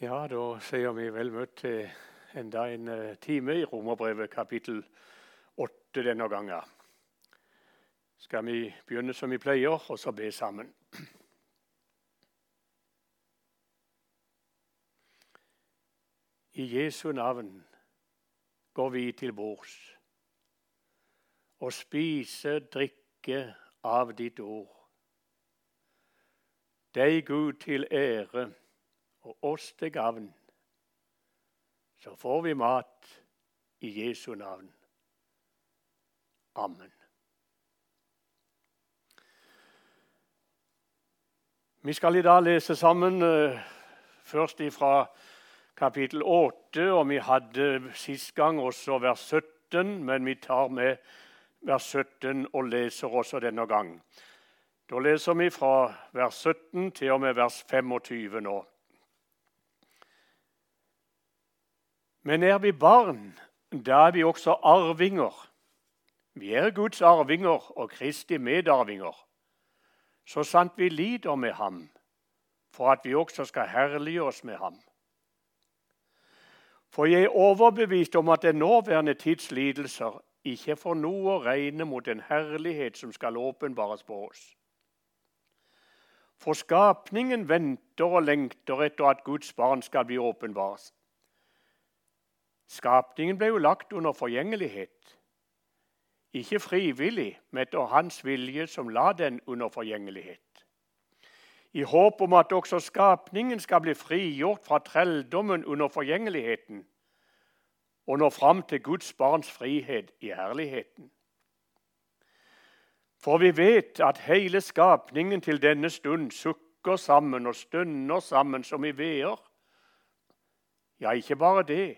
Ja, da sier vi vel møtt til enda en eh, time i Romerbrevet kapittel 8 denne gangen. Skal vi begynne som vi pleier, og så be sammen. I Jesu navn går vi til bords og spiser, drikke av ditt ord. Deg, Gud, til ære og oss til gavn, så får vi mat i Jesu navn. Amen. Vi skal i dag lese sammen uh, først fra kapittel 8, og vi hadde sist gang også vers 17, men vi tar med vers 17 og leser også denne gang. Da leser vi fra vers 17 til og med vers 25 nå. Men er vi barn, da er vi også arvinger. Vi er Guds arvinger og Kristi medarvinger. Så sant vi lider med ham, for at vi også skal herlige oss med ham. For jeg er overbevist om at den nåværende tids lidelser ikke får noe å regne mot den herlighet som skal åpenbares på oss. For skapningen venter og lengter etter at Guds barn skal bli åpenbares. Skapningen ble jo lagt under forgjengelighet. Ikke frivillig, men etter Hans vilje, som la den under forgjengelighet. I håp om at også skapningen skal bli frigjort fra trelldommen under forgjengeligheten og nå fram til Guds barns frihet i herligheten. For vi vet at hele skapningen til denne stund sukker sammen og stønner sammen som i veer. Ja, ikke bare det.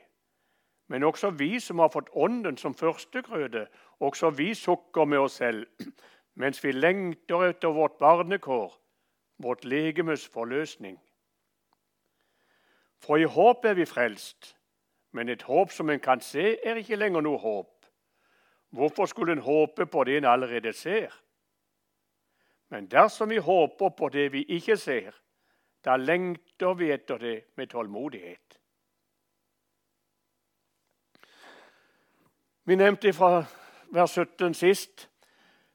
Men også vi som har fått Ånden som førstegrøde, også vi sukker med oss selv, mens vi lengter etter vårt barnekår, vårt legemes forløsning. For i håp er vi frelst, men et håp som en kan se, er ikke lenger noe håp. Hvorfor skulle en håpe på det en allerede ser? Men dersom vi håper på det vi ikke ser, da lengter vi etter det med tålmodighet. Vi nevnte fra vers 17 sist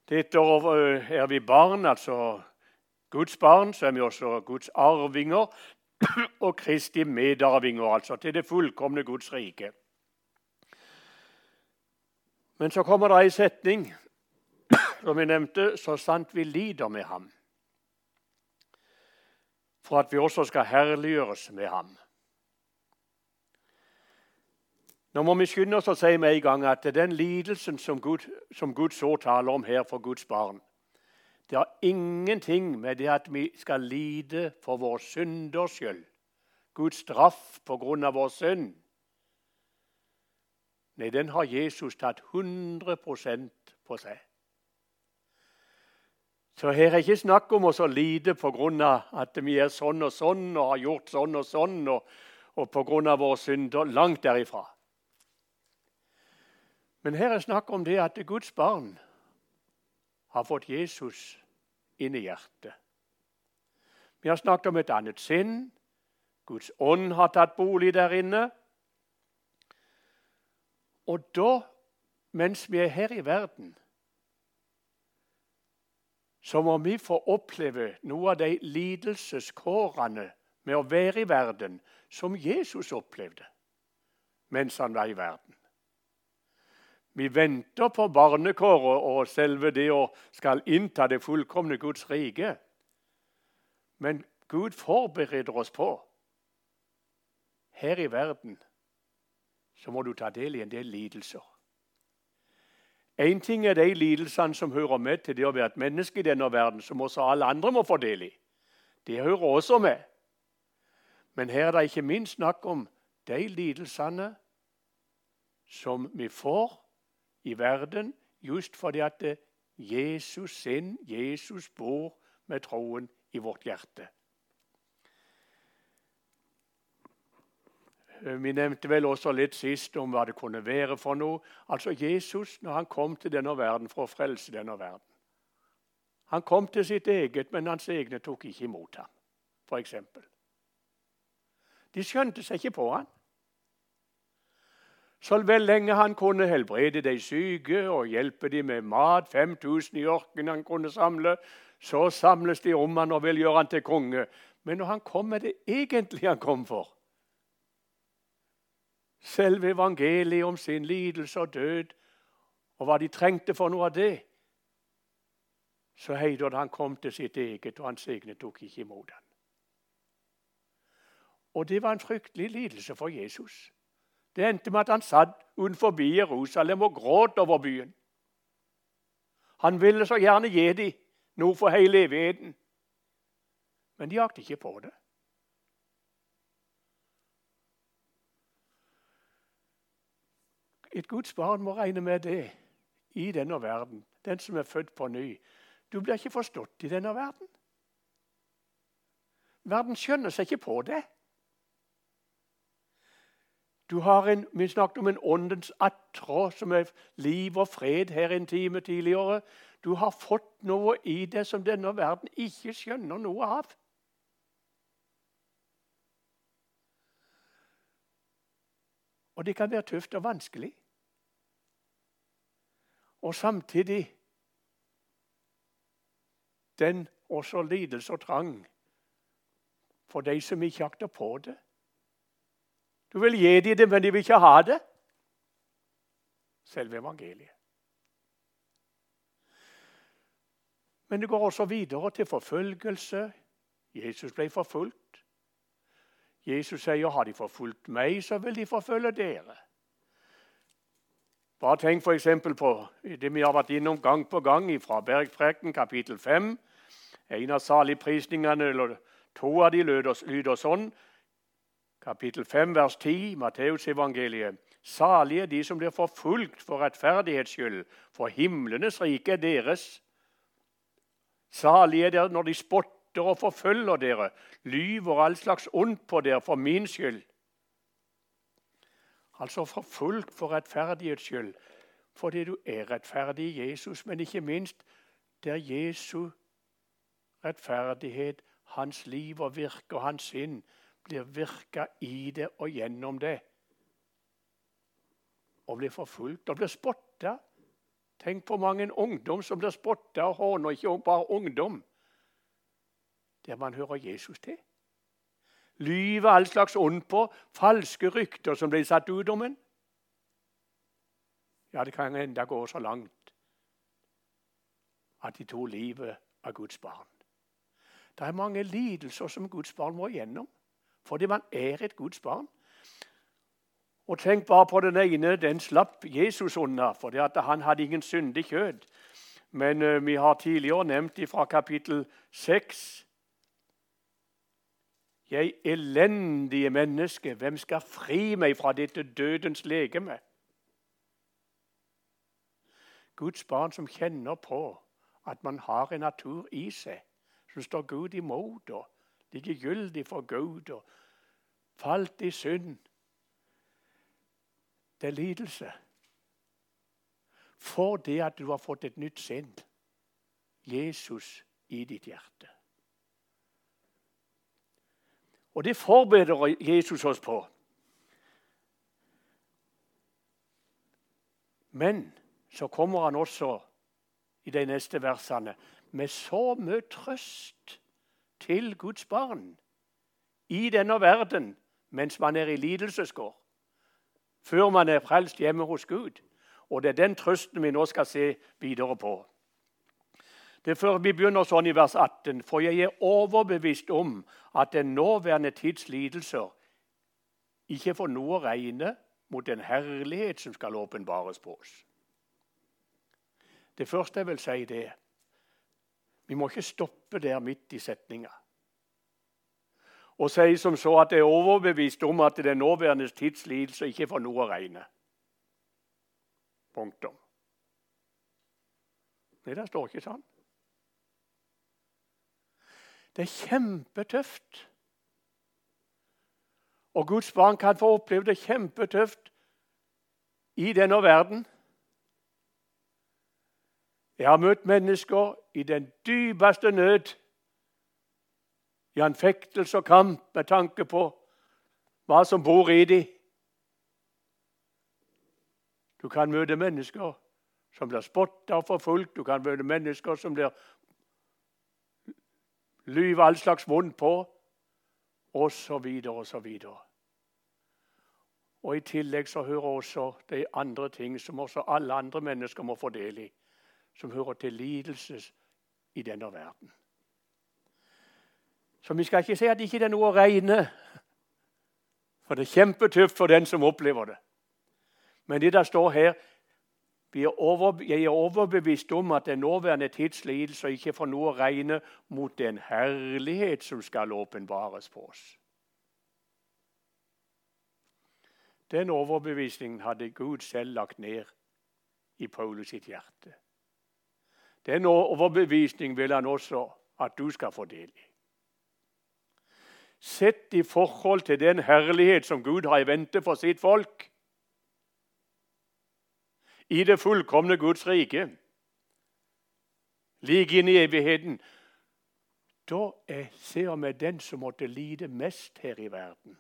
dette er vi barn, altså Guds barn, så er vi også Guds arvinger og Kristi medarvinger, altså til det fullkomne Guds rike. Men så kommer det ei setning som vi nevnte, så sant vi lider med ham. For at vi også skal herliggjøres med ham. Nå må vi skynde oss å si med en gang at den lidelsen som Gud, som Gud så taler om her for Guds barn, det har ingenting med det at vi skal lide for vår synders skyld. Guds straff på grunn av vår synd. Nei, den har Jesus tatt 100% på seg. Så her er ikke snakk om å lide pga. at vi er sånn og sånn og har gjort sånn og sånn, og, og pga. våre synder. Langt derifra. Men her er snakk om det at Guds barn har fått Jesus inn i hjertet. Vi har snakket om et annet sinn. Guds ånd har tatt bolig der inne. Og da, mens vi er her i verden, så må vi få oppleve noe av de lidelseskårene med å være i verden som Jesus opplevde mens han var i verden. Vi venter på barnekåret og selve det å skal innta det fullkomne Guds rike. Men Gud forbereder oss på her i verden så må du ta del i en del lidelser. Én ting er de lidelsene som hører med til det å være et menneske i denne verden, som også alle andre må få del i. Det hører også med. Men her er det ikke minst snakk om de lidelsene som vi får i verden just fordi at Jesus sin, Jesus bor med troen i vårt hjerte. Vi nevnte vel også litt sist om hva det kunne være for noe. Altså Jesus, når han kom til denne verden for å frelse denne verden. Han kom til sitt eget, men hans egne tok ikke imot ham, f.eks. De skjønte seg ikke på han. Så vel lenge han kunne helbrede de syke og hjelpe dem med mat, 5000 i ørkenen han kunne samle, så samles de om han og vil gjøre han til konge. Men når han kom med det egentlig han kom for, selve evangeliet om sin lidelse og død, og hva de trengte for noe av det, så heter det han kom til sitt eget, og hans egne tok ikke imot ham. Og det var en fryktelig lidelse for Jesus. Det endte med at han satt utenfor Jerusalem og gråt over byen. Han ville så gjerne gi dem noe for hele evigheten. Men de jakte ikke på det. Et Guds barn må regne med det i denne verden. Den som er født på ny. Du blir ikke forstått i denne verden. Verden skjønner seg ikke på det. Du har en, Vi snakket om en åndens attrå, som er liv og fred her en time tidligere. Du har fått noe i det som denne verden ikke skjønner noe av. Og det kan være tøft og vanskelig. Og samtidig den også lidelse og trang for de som ikke akter på det. Du vil gi dem det, men de vil ikke ha det. Selve evangeliet. Men det går også videre til forfølgelse. Jesus ble forfulgt. Jesus sier har de forfulgt meg, så vil de forfølge dere. Bare tenk f.eks. på det vi har vært innom gang på gang fra Bergpreken kapittel 5. En av saligprisningene, eller to av de lyder, sånn kapittel 5, vers 10, Matteusevangeliet. Salige de som blir forfulgt for rettferdighets skyld, for himlenes rike er deres. Salige er dere når de spotter og forfølger dere, lyver all slags ondt på dere for min skyld. Altså forfulgt for rettferdighets skyld, fordi du er rettferdig i Jesus, men ikke minst der Jesu rettferdighet, hans liv og virke og hans sinn blir virka i det og gjennom det. Og blir forfulgt og blir spotta. Tenk på mange ungdom som blir spotta og håna, ikke bare ungdom. Der man hører Jesus til. Lyver all slags ånd på, falske rykter som blir satt ut om en. Ja, det kan enda gå så langt at de tok livet av Guds barn. Det er mange lidelser som Guds barn må igjennom fordi man er et Guds barn. Og tenk bare på den ene. Den slapp Jesus unna, fordi han hadde ingen syndig kjød. Men uh, vi har tidligere nevnt fra kapittel 6 Jeg elendige menneske, hvem skal fri meg fra dette dødens legeme? Guds barn som kjenner på at man har en natur i seg som står Gud imot og likegyldig for Gud og falt i synd. Det er lidelse. Fordi at du har fått et nytt sinn. Jesus i ditt hjerte. Og det forbereder Jesus oss på. Men så kommer han også i de neste versene med så mye trøst til Guds barn i denne verden mens man er i lidelseskår, før man er frelst hjemme hos Gud. Og det er den trøsten vi nå skal se videre på. Det før Vi begynner sånn i vers 18. For jeg er overbevist om at den nåværende tids lidelser ikke får noe å regne mot den herlighet som skal åpenbares på oss. Det første jeg vil si, det vi må ikke stoppe der midt i setninga og sier som så at jeg er overbevist om at den nåværende tids lidelse ikke får noe å regne. Punktum. Nei, det står ikke sånn. Det er kjempetøft. Og Guds barn kan få oppleve det kjempetøft i denne verden. Jeg har møtt mennesker i den dypeste nød i anfektelse og kamp med tanke på hva som bor i dem. Du kan møte mennesker som blir spotta og forfulgt. Du kan møte mennesker som blir lyver all slags vondt på, osv., osv. Og I tillegg så hører også de andre ting som også alle andre mennesker må få del i, som hører til lidelse i denne verden. Så vi skal ikke si at det ikke er noe å regne, for det er kjempetøft for den som opplever det. Men det der står her er Jeg er overbevist om at den nåværende tids lidelser ikke får noe å regne mot den herlighet som skal åpenbares på oss. Den overbevisningen hadde Gud selv lagt ned i Paulus sitt hjerte. Den overbevisning vil han også at du skal få del i. Sett i forhold til den herlighet som Gud har i vente for sitt folk i det fullkomne Guds rike, like inn i evigheten, da er, ser vi den som måtte lide mest her i verden.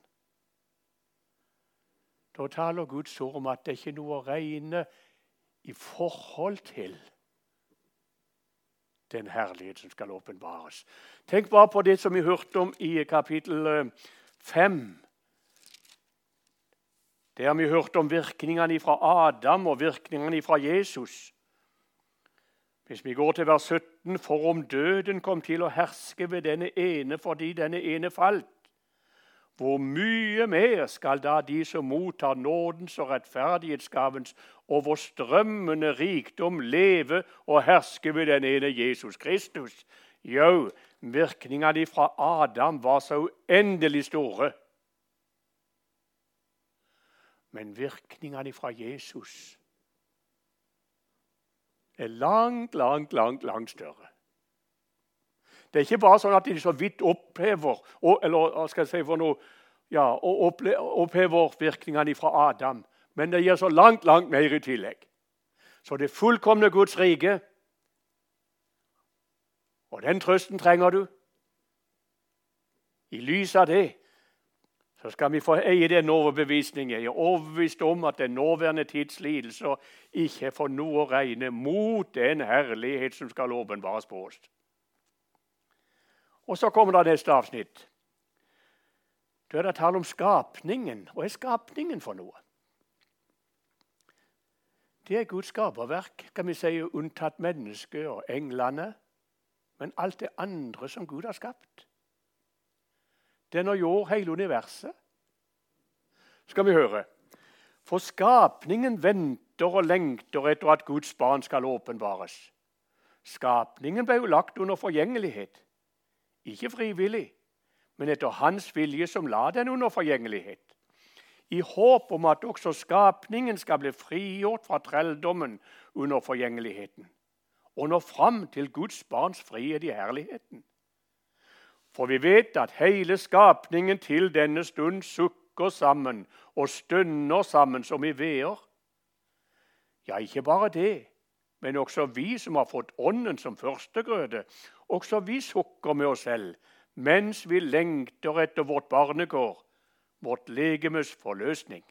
Da taler Guds ord om at det ikke er noe å regne i forhold til den herlighet som skal åpenbares. Tenk bare på det som vi hørte om i kapittel 5 eh, det har vi hørt om virkningene fra Adam og virkningene fra Jesus. Hvis vi går til vers 17.: For om døden kom til å herske ved denne ene fordi denne ene falt, hvor mye mer skal da de som mottar nådens og rettferdighetsgavens overstrømmende rikdom, leve og herske ved den ene Jesus Kristus? Jo, virkningene fra Adam var så uendelig store. Men virkningene fra Jesus er langt, langt, langt, langt større. Det er ikke bare sånn at de så vidt opphever eller skal jeg si for noe, ja, opphever virkningene fra Adam, men det gir så langt, langt mer i tillegg. Så det fullkomne Guds rike, og den trøsten trenger du. I lys av det så skal vi få eie den overbevisningen. Jeg er overbevist om at den nåværende tids lidelser ikke får noe å regne mot den herlighet som skal åpenbares på oss. Og Så kommer det neste avsnitt. Da er det tale om skapningen. Hva er skapningen for noe? Det er Guds skaperverk, kan vi si, unntatt mennesket og englene. Men alt det andre som Gud har skapt. Den jord, hele universet. Skal vi høre. For skapningen venter og lengter etter at Guds barn skal åpenbares. Skapningen ble jo lagt under forgjengelighet. Ikke frivillig, men etter hans vilje som la den under forgjengelighet. I håp om at også skapningen skal bli frigjort fra trelldommen under forgjengeligheten og nå fram til Guds barns frihet i herligheten. For vi vet at hele skapningen til denne stund sukker sammen og stønner sammen som i veer. Ja, ikke bare det, men også vi som har fått Ånden som førstegrøde, også vi sukker med oss selv mens vi lengter etter vårt barnekår, vårt legemes forløsning.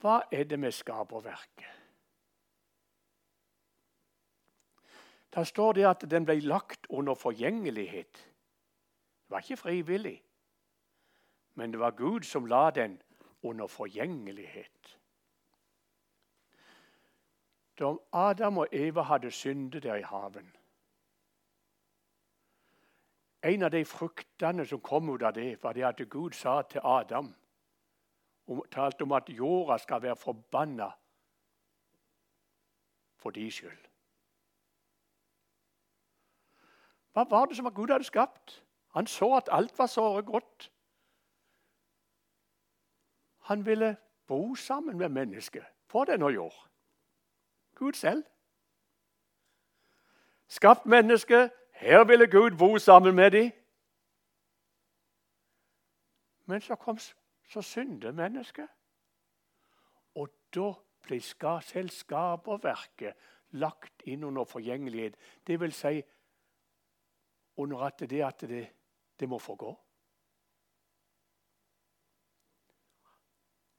Hva er det med skaperverket? Da står det at den ble lagt under forgjengelighet. Det var ikke frivillig, men det var Gud som la den under forgjengelighet. Da Adam og Eva hadde syndet der i haven En av de fruktene som kom ut av det, var det at Gud sa til Adam og talte om at jorda skal være forbanna for de skyld. Hva var det som Gud hadde skapt? Han så at alt var såre godt. Han ville bo sammen med mennesket på denne jord. Gud selv. Skapt menneske. Her ville Gud bo sammen med dem. Men så kom så syndet mennesket. Og da ble selskaperverket lagt inn under forgjengelighet. Det vil si under at det, at det, det må forgå.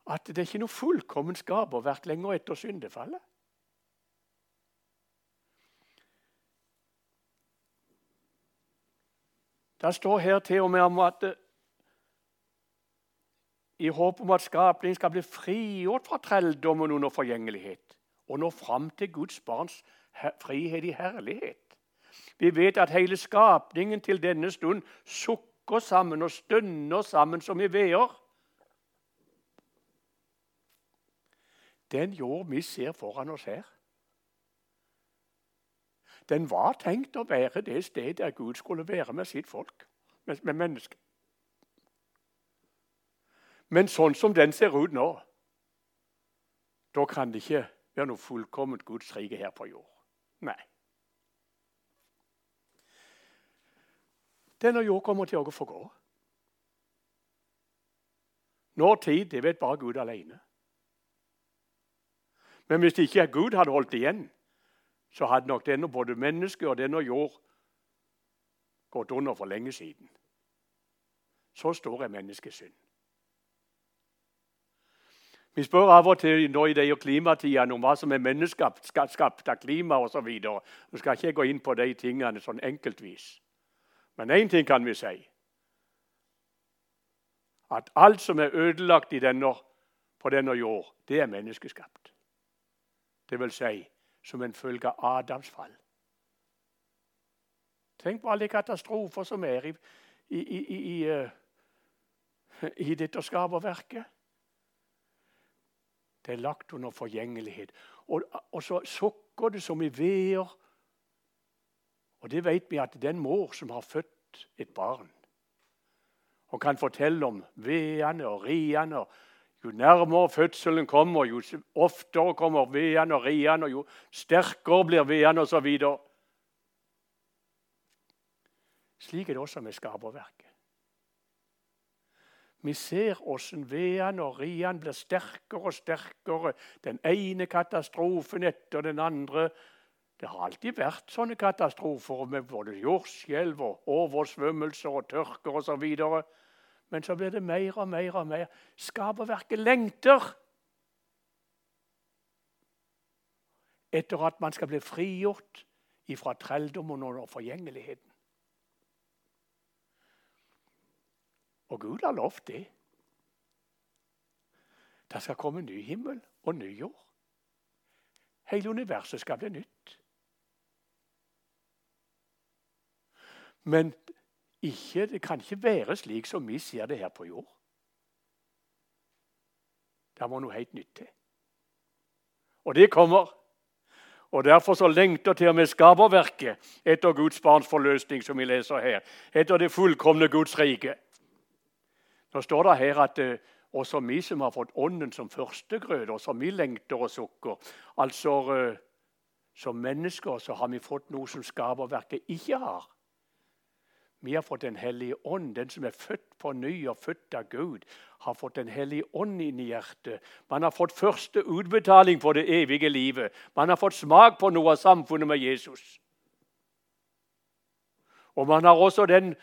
At det er ikke noe fullkomment skaperverk lenger etter syndefallet. Det står her til og med om at i håp om at skapningen skal bli frigjort fra trelldommen under forgjengelighet og nå fram til Guds barns frihet i herlighet. Vi vet at hele skapningen til denne stund sukker sammen og stønner sammen som i veer. Den jord vi ser foran oss her, den var tenkt å være det stedet der Gud skulle være med sitt folk, med, med mennesker. Men sånn som den ser ut nå, da kan det ikke være noe fullkomment Guds rike her på jord. Nei. Denne jord kommer til å få gå. Når tid, det vet bare Gud alene. Men hvis det ikke Gud hadde holdt igjen, så hadde nok denne både menneske og denne jord gått under for lenge siden. Så stor er menneskesynd. Vi spør av og til nå i de klimatidene om hva som er menneskeskapt av klima osv. Nå skal ikke gå inn på de tingene sånn enkeltvis. Men én ting kan vi si. At alt som er ødelagt denne, på denne jord, det er menneskeskapt. Det vil si som en følge av Adams fall. Tenk på alle katastrofer som er i, i, i, i, i eh, dette skaperverket. Det er lagt under forgjengelighet. Og, og så sukker det som i veer. Og det vet vi at den mor som har født et barn, og kan fortelle om vedene og riene og Jo nærmere fødselen kommer, jo oftere kommer vedene og riene, og jo sterkere blir vedene osv. Slik er det også med skaperverket. Vi ser hvordan vedene og riene blir sterkere og sterkere. Den ene katastrofen etter den andre. Det har alltid vært sånne katastrofer med både jordskjelv og oversvømmelser og tørker osv. Men så blir det mer og mer og mer. Skaperverket lengter etter at man skal bli frigjort ifra trelldommen og forgjengeligheten. Og Gud har lovt det. Det skal komme ny himmel og ny jord. Hele universet skal bli nytt. Men ikke, det kan ikke være slik som vi ser det her på jord. Det må noe helt nytt til. Og det kommer. Og Derfor så lengter til og med skaperverket etter Guds barns forløsning, som vi leser her. Etter det fullkomne Guds rike. Nå står det her at eh, også vi som har fått Ånden som førstegrøde, og som vi lengter og sukker Altså, eh, Som mennesker så har vi fått noe som skaperverket ikke har. Vi har fått Den hellige ånd. Den som er født på ny og født av Gud, har fått Den hellige ånd inn i hjertet. Man har fått første utbetaling for det evige livet. Man har fått smak på noe av samfunnet med Jesus. Og man har også den,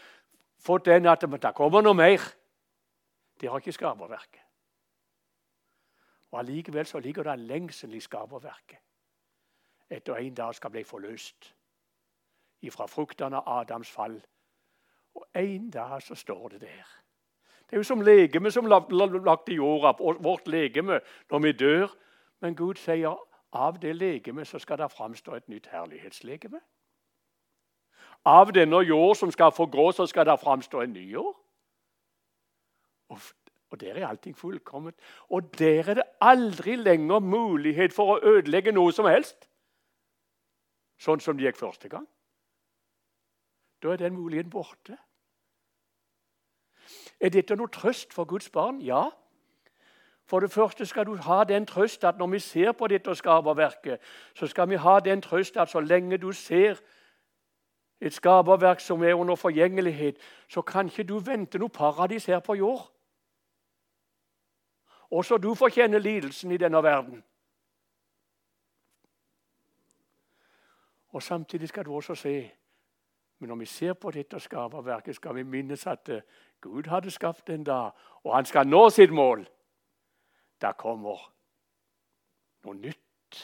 fått den at det kommer noe mer. Det har ikke skaperverket. Og Allikevel så ligger det en lengsel i skaperverket etter en dag skal bli forløst ifra fruktene av Adams fall. Og en dag så står det der. Det er jo som legeme som lagt i jorda, vårt legeme, når vi dør. Men Gud sier av det legemet så skal det framstå et nytt herlighetslegeme. Av denne jord som skal forgå, så skal det framstå en ny jord. Og, og der er allting fullkomment. Og der er det aldri lenger mulighet for å ødelegge noe som helst. Sånn som det gikk første gang. Da er den muligheten borte. Er dette noe trøst for Guds barn? Ja. For det første skal du ha den trøst at når vi ser på dette skaperverket, så skal vi ha den trøst at så lenge du ser et skaperverk som er under forgjengelighet, så kan ikke du vente noe paradis her på jord. Også du får kjenne lidelsen i denne verden. Og Samtidig skal du også se Men når vi ser på dette skaperverket, skal vi minnes at eh, Gud hadde skapt en dag, og han skal nå sitt mål. Det kommer noe nytt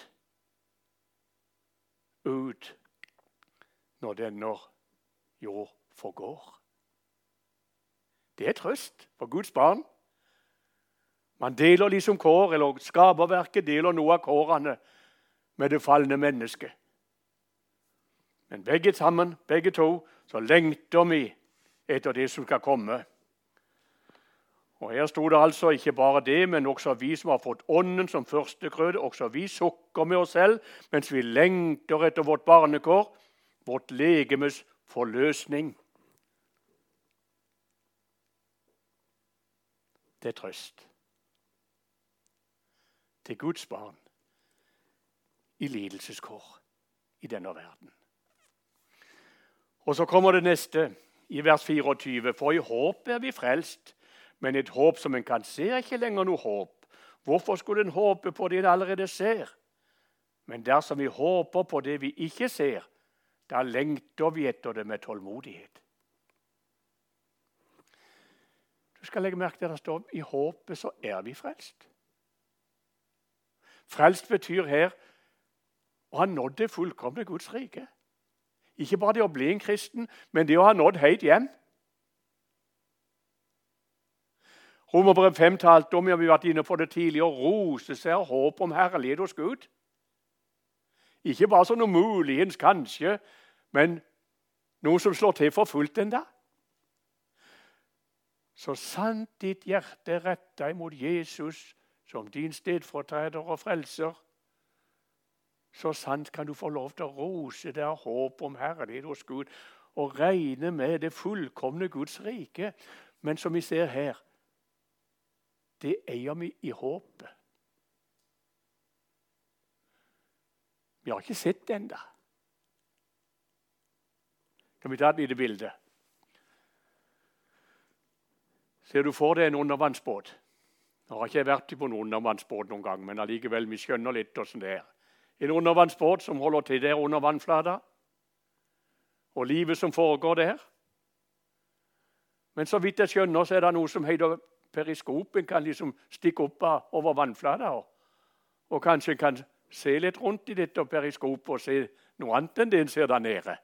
ut når denne jord forgår. Det er trøst for Guds barn. Man deler liksom kår, eller skaperverket deler noe av kårene med det falne mennesket. Men begge sammen, begge to, så lengter vi etter det som skal komme. Og Her sto det altså ikke bare det, men også vi som har fått Ånden som førstegrøde. Også vi sukker med oss selv mens vi lengter etter vårt barnekår, vårt legemes forløsning. Det er trøst til Guds barn i lidelseskår i denne verden. Og så kommer det neste, i vers 24. For i håp er vi frelst, men et håp som en kan se, er ikke lenger noe håp. Hvorfor skulle en håpe på det en allerede ser? Men dersom vi håper på det vi ikke ser, da lengter vi etter det med tålmodighet. Du skal legge merke til at det står i håpet så er vi frelst. Frelst betyr her å ha nådd det fullkomne Guds rike. Ikke bare det å bli en kristen, men det å ha nådd helt hjem. Romerbrev 5 talte om, ja, vi har vært inne på det tidligere, rose seg og håp om herlighet hos Gud. Ikke bare sånn noe muligens, kanskje, men noe som slår til for fullt enda. Så sant ditt hjerte er retta imot Jesus som din stedfortreder og frelser, så sant kan du få lov til å rose deg av håp om herlighet hos Gud og regne med det fullkomne Guds rike. Men som vi ser her det eier vi i håpet. Vi har ikke sett det ennå. Kan vi ta et lite bilde? Ser du for deg en undervannsbåt? Nå har ikke jeg vært på en undervannsbåt noen gang, men allikevel, vi skjønner litt åssen det er. En undervannsbåt som holder til der under vannflata, og livet som foregår der. Men så vidt jeg skjønner, så er det noe som heter periskopen. kan liksom stikke opp over vannflata. Og kanskje kan se litt rundt i dette periskopet og se noe annet enn det en ser der nede.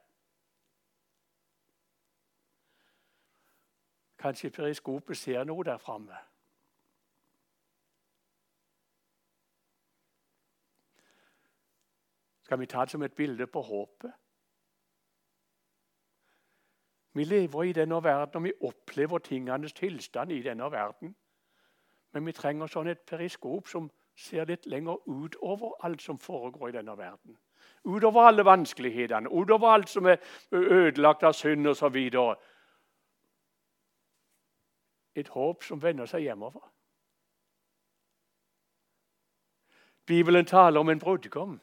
Kanskje periskopet ser noe der framme. Skal vi ta det som et bilde på håpet? Vi lever i denne verden, og vi opplever tingenes tilstand i denne verden. Men vi trenger sånn et periskop som ser litt lenger utover alt som foregår i denne verden. Utover alle vanskelighetene, utover alt som er ødelagt av synd osv. Et håp som vender seg hjemover. Bibelen taler om en brudgom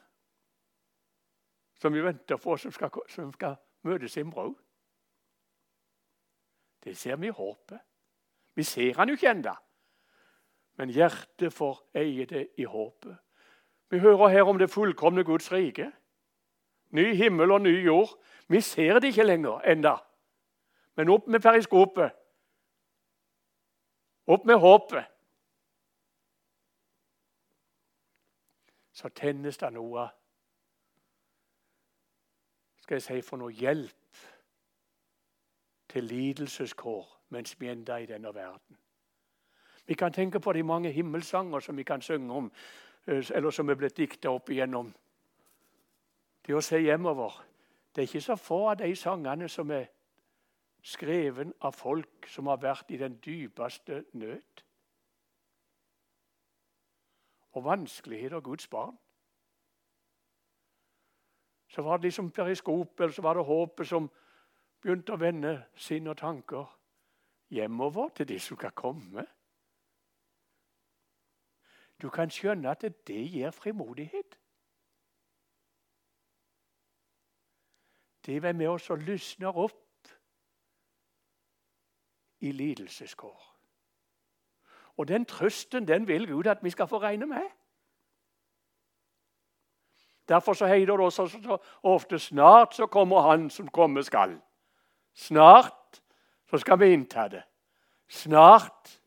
som vi venter på, som skal, som skal møte sin bror. Det ser vi i håpet. Vi ser han jo ikke ennå. Men hjertet får eie det i håpet. Vi hører her om det fullkomne Guds rike. Ny himmel og ny jord. Vi ser det ikke lenger enda. Men opp med periskopet. Opp med håpet. Så tennes det noe Skal jeg si for noe hjelp til lidelseskår mens vi enda i denne verden. Vi kan tenke på de mange himmelsanger som vi kan synge om, eh, eller som er blitt dikta opp igjennom. Det å se hjemover Det er ikke så få av de sangene som er skreven av folk som har vært i den dypeste nød og vanskeligheter Guds barn. Så var det liksom periskopet, eller så var det håpet som begynte å vende sinn og tanker hjemover til de som skal komme. Du kan skjønne at det gir frimodighet. Det er med oss og lysner opp i lidelseskår. Og den trøsten den vil Gud at vi skal få regne med. Derfor så heter det også så ofte 'snart så kommer Han som komme skal'. Snart så skal vi innta det. Snart.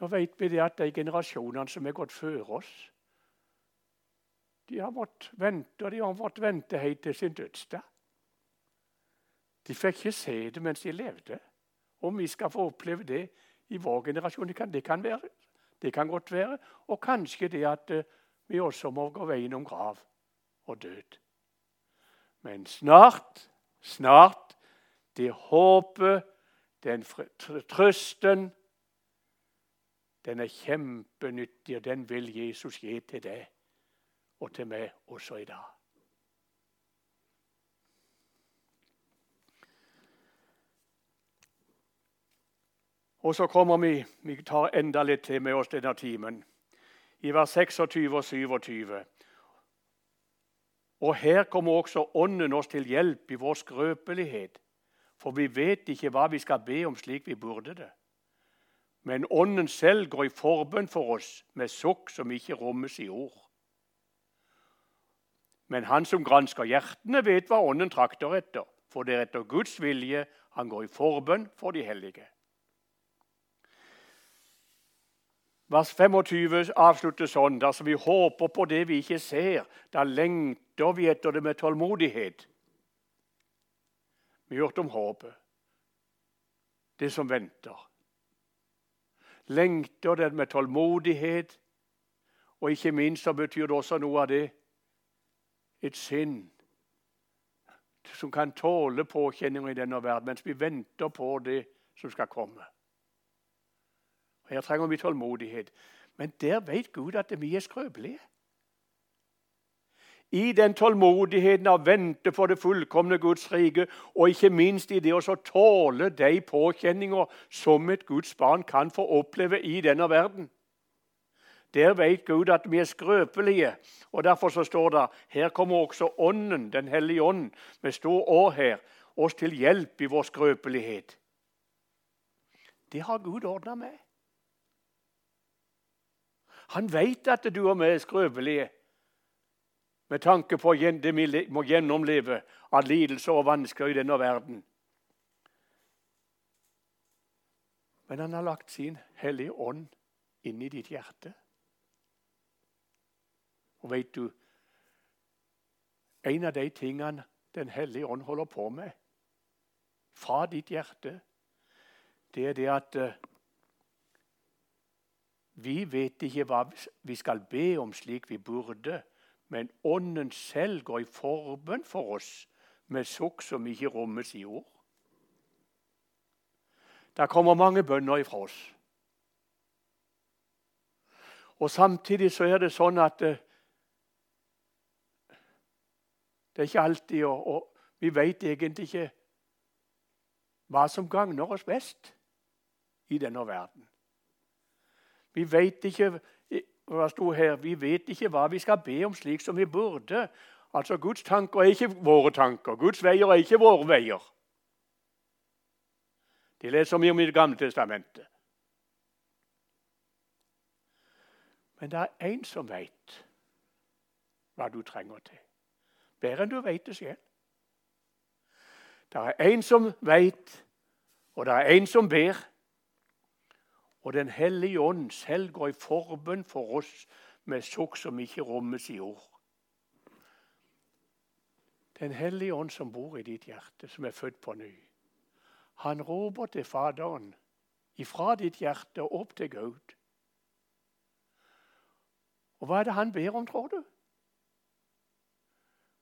Nå vet vi det at de generasjonene som er gått før oss, de har måttet vente, og de har måttet vente helt til sin dødsdag. De fikk ikke se det mens de levde. Om vi skal få oppleve det i vår generasjon, det kan, det kan, være, det kan godt være. Og kanskje det at uh, vi også må gå veien om grav og død. Men snart, snart det håpet, den trøsten, den er kjempenyttig, og den vil Jesus gi til deg og til meg også i dag. Og så kommer vi Vi tar enda litt til med oss denne timen. I vers 26 og 27. Og her kommer også Ånden oss til hjelp i vår skrøpelighet. For vi vet ikke hva vi skal be om slik vi burde det. Men Ånden selv går i forbønn for oss med sukk som ikke rommes i ord. Men han som gransker hjertene, vet hva Ånden trakter etter. For det er etter Guds vilje han går i forbønn for de hellige. Vers 25 avslutter sånn. Dersom vi håper på det vi ikke ser, da lengter vi etter det med tålmodighet. Vi har hørt om håpet. Det som venter. Lengter det med tålmodighet. Og ikke minst så betyr det også noe av det et sinn som kan tåle påkjenninger i denne verden, mens vi venter på det som skal komme. Her trenger vi tålmodighet. Men der vet Gud at vi er skrøpelige. I den tålmodigheten av vente på det fullkomne Guds rike, og ikke minst i det å tåle de påkjenninger som et Guds barn kan få oppleve i denne verden. Der vet Gud at vi er skrøpelige, og derfor så står det her kommer også Ånden, Den hellige ånd, med stor Å her, oss til hjelp i vår skrøpelighet. Det har Gud ordna med. Han vet at du og vi er skrøpelige med tanke på det vi må gjennomleve av lidelser og vansker i denne verden. Men han har lagt sin hellige ånd inn i ditt hjerte. Og vet du En av de tingene Den hellige ånd holder på med fra ditt hjerte, det er det at eh, vi vet ikke hva vi skal be om slik vi burde, men Ånden selv går i forbønn for oss med sukk som ikke rommes i ord. Det kommer mange bønner ifra oss. Og Samtidig så er det sånn at det, det er ikke alltid og, og Vi vet egentlig ikke hva som gagner oss best i denne verden. Vi vet ikke hva sto her, vi vet ikke hva vi skal be om slik som vi burde. Altså, Guds tanker er ikke våre tanker. Guds veier er ikke våre veier. De leser mye om i Det gamle testamentet. Men det er én som veit hva du trenger til. Bedre enn du veit det selv. Det er én som veit, og det er én som ber. Og Den hellige ånd selv går i forbønn for oss med sukk som ikke rommes i ord. Den hellige ånd som bor i ditt hjerte, som er født på ny. Han roper til Faderen ifra ditt hjerte og opp til Gud. Og hva er det han ber om, tror du?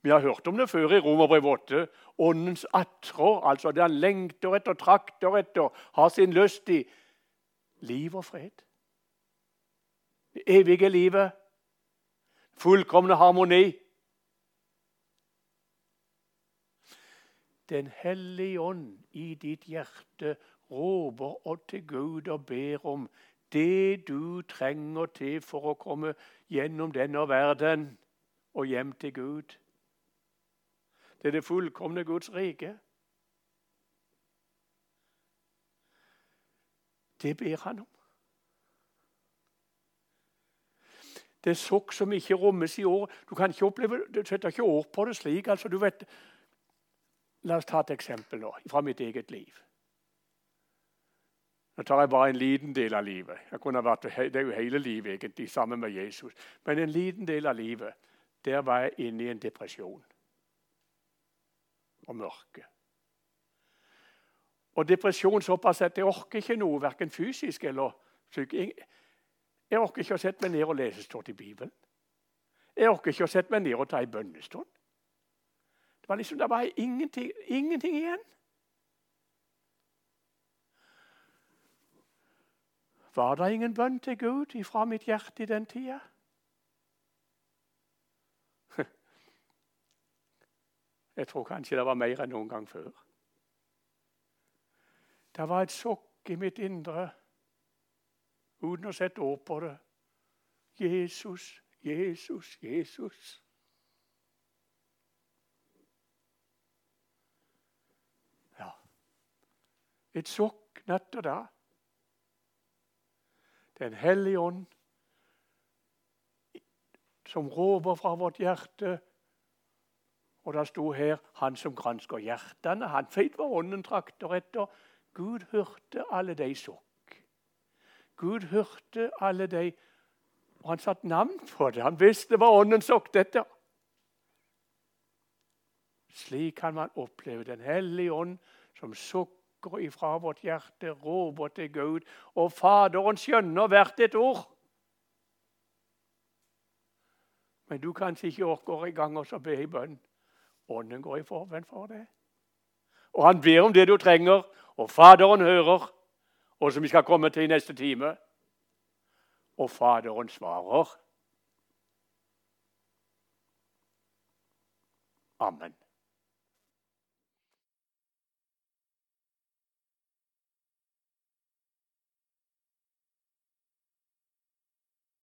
Vi har hørt om det før i Romerbrev 8. Åndens attrår, altså det han lengter etter, trakter etter, har sin lyst i liv og fred. Det evige livet. Fullkomne harmoni. Den hellige ånd i ditt hjerte råper og til Gud og ber om det du trenger til for å komme gjennom denne verden og hjem til Gud. Det er det fullkomne Guds rike. Det ber han om. Det er sukk som ikke rommes i år. Du kan ikke oppleve, du setter ikke ord på det slik. altså du vet, La oss ta et eksempel nå fra mitt eget liv. Nå tar jeg bare en liten del av livet. Vært, det er jo hele livet egentlig, sammen med Jesus. Men en liten del av livet, der var jeg inne i en depresjon og mørke. Og depresjon såpass at jeg orker ikke noe, verken fysisk eller psykisk. Jeg orker ikke å sette meg ned og lese stort i Bibelen. Jeg orker ikke å sette meg ned og ta en bønnestund. Det var liksom, det var ingenting, ingenting igjen. Var det ingen bønn til Gud ifra mitt hjerte i den tida? Jeg tror kanskje det var mer enn noen gang før. Det var et sokk i mitt indre, uten å sette ord på det. Jesus, Jesus, Jesus. Ja. Et sokk natt og dag. Den hellige ånd som råper fra vårt hjerte. Og det sto her 'Han som gransker hjertene'. Han vet hva ånden trakter etter. Gud hørte alle de sukk. Gud hørte alle de Og han satte navn på det. Han visste hva ånden sukk etter. Slik kan man oppleve Den hellige ånd som sukker ifra vårt hjerte, roper til Gud, og Faderen skjønner hvert et ord. Men du kanskje ikke orker i gang og be i bønn. Ånden går i forveien for det. Og han ber om det du trenger, og Faderen hører, og som vi skal komme til i neste time. Og Faderen svarer. Amen.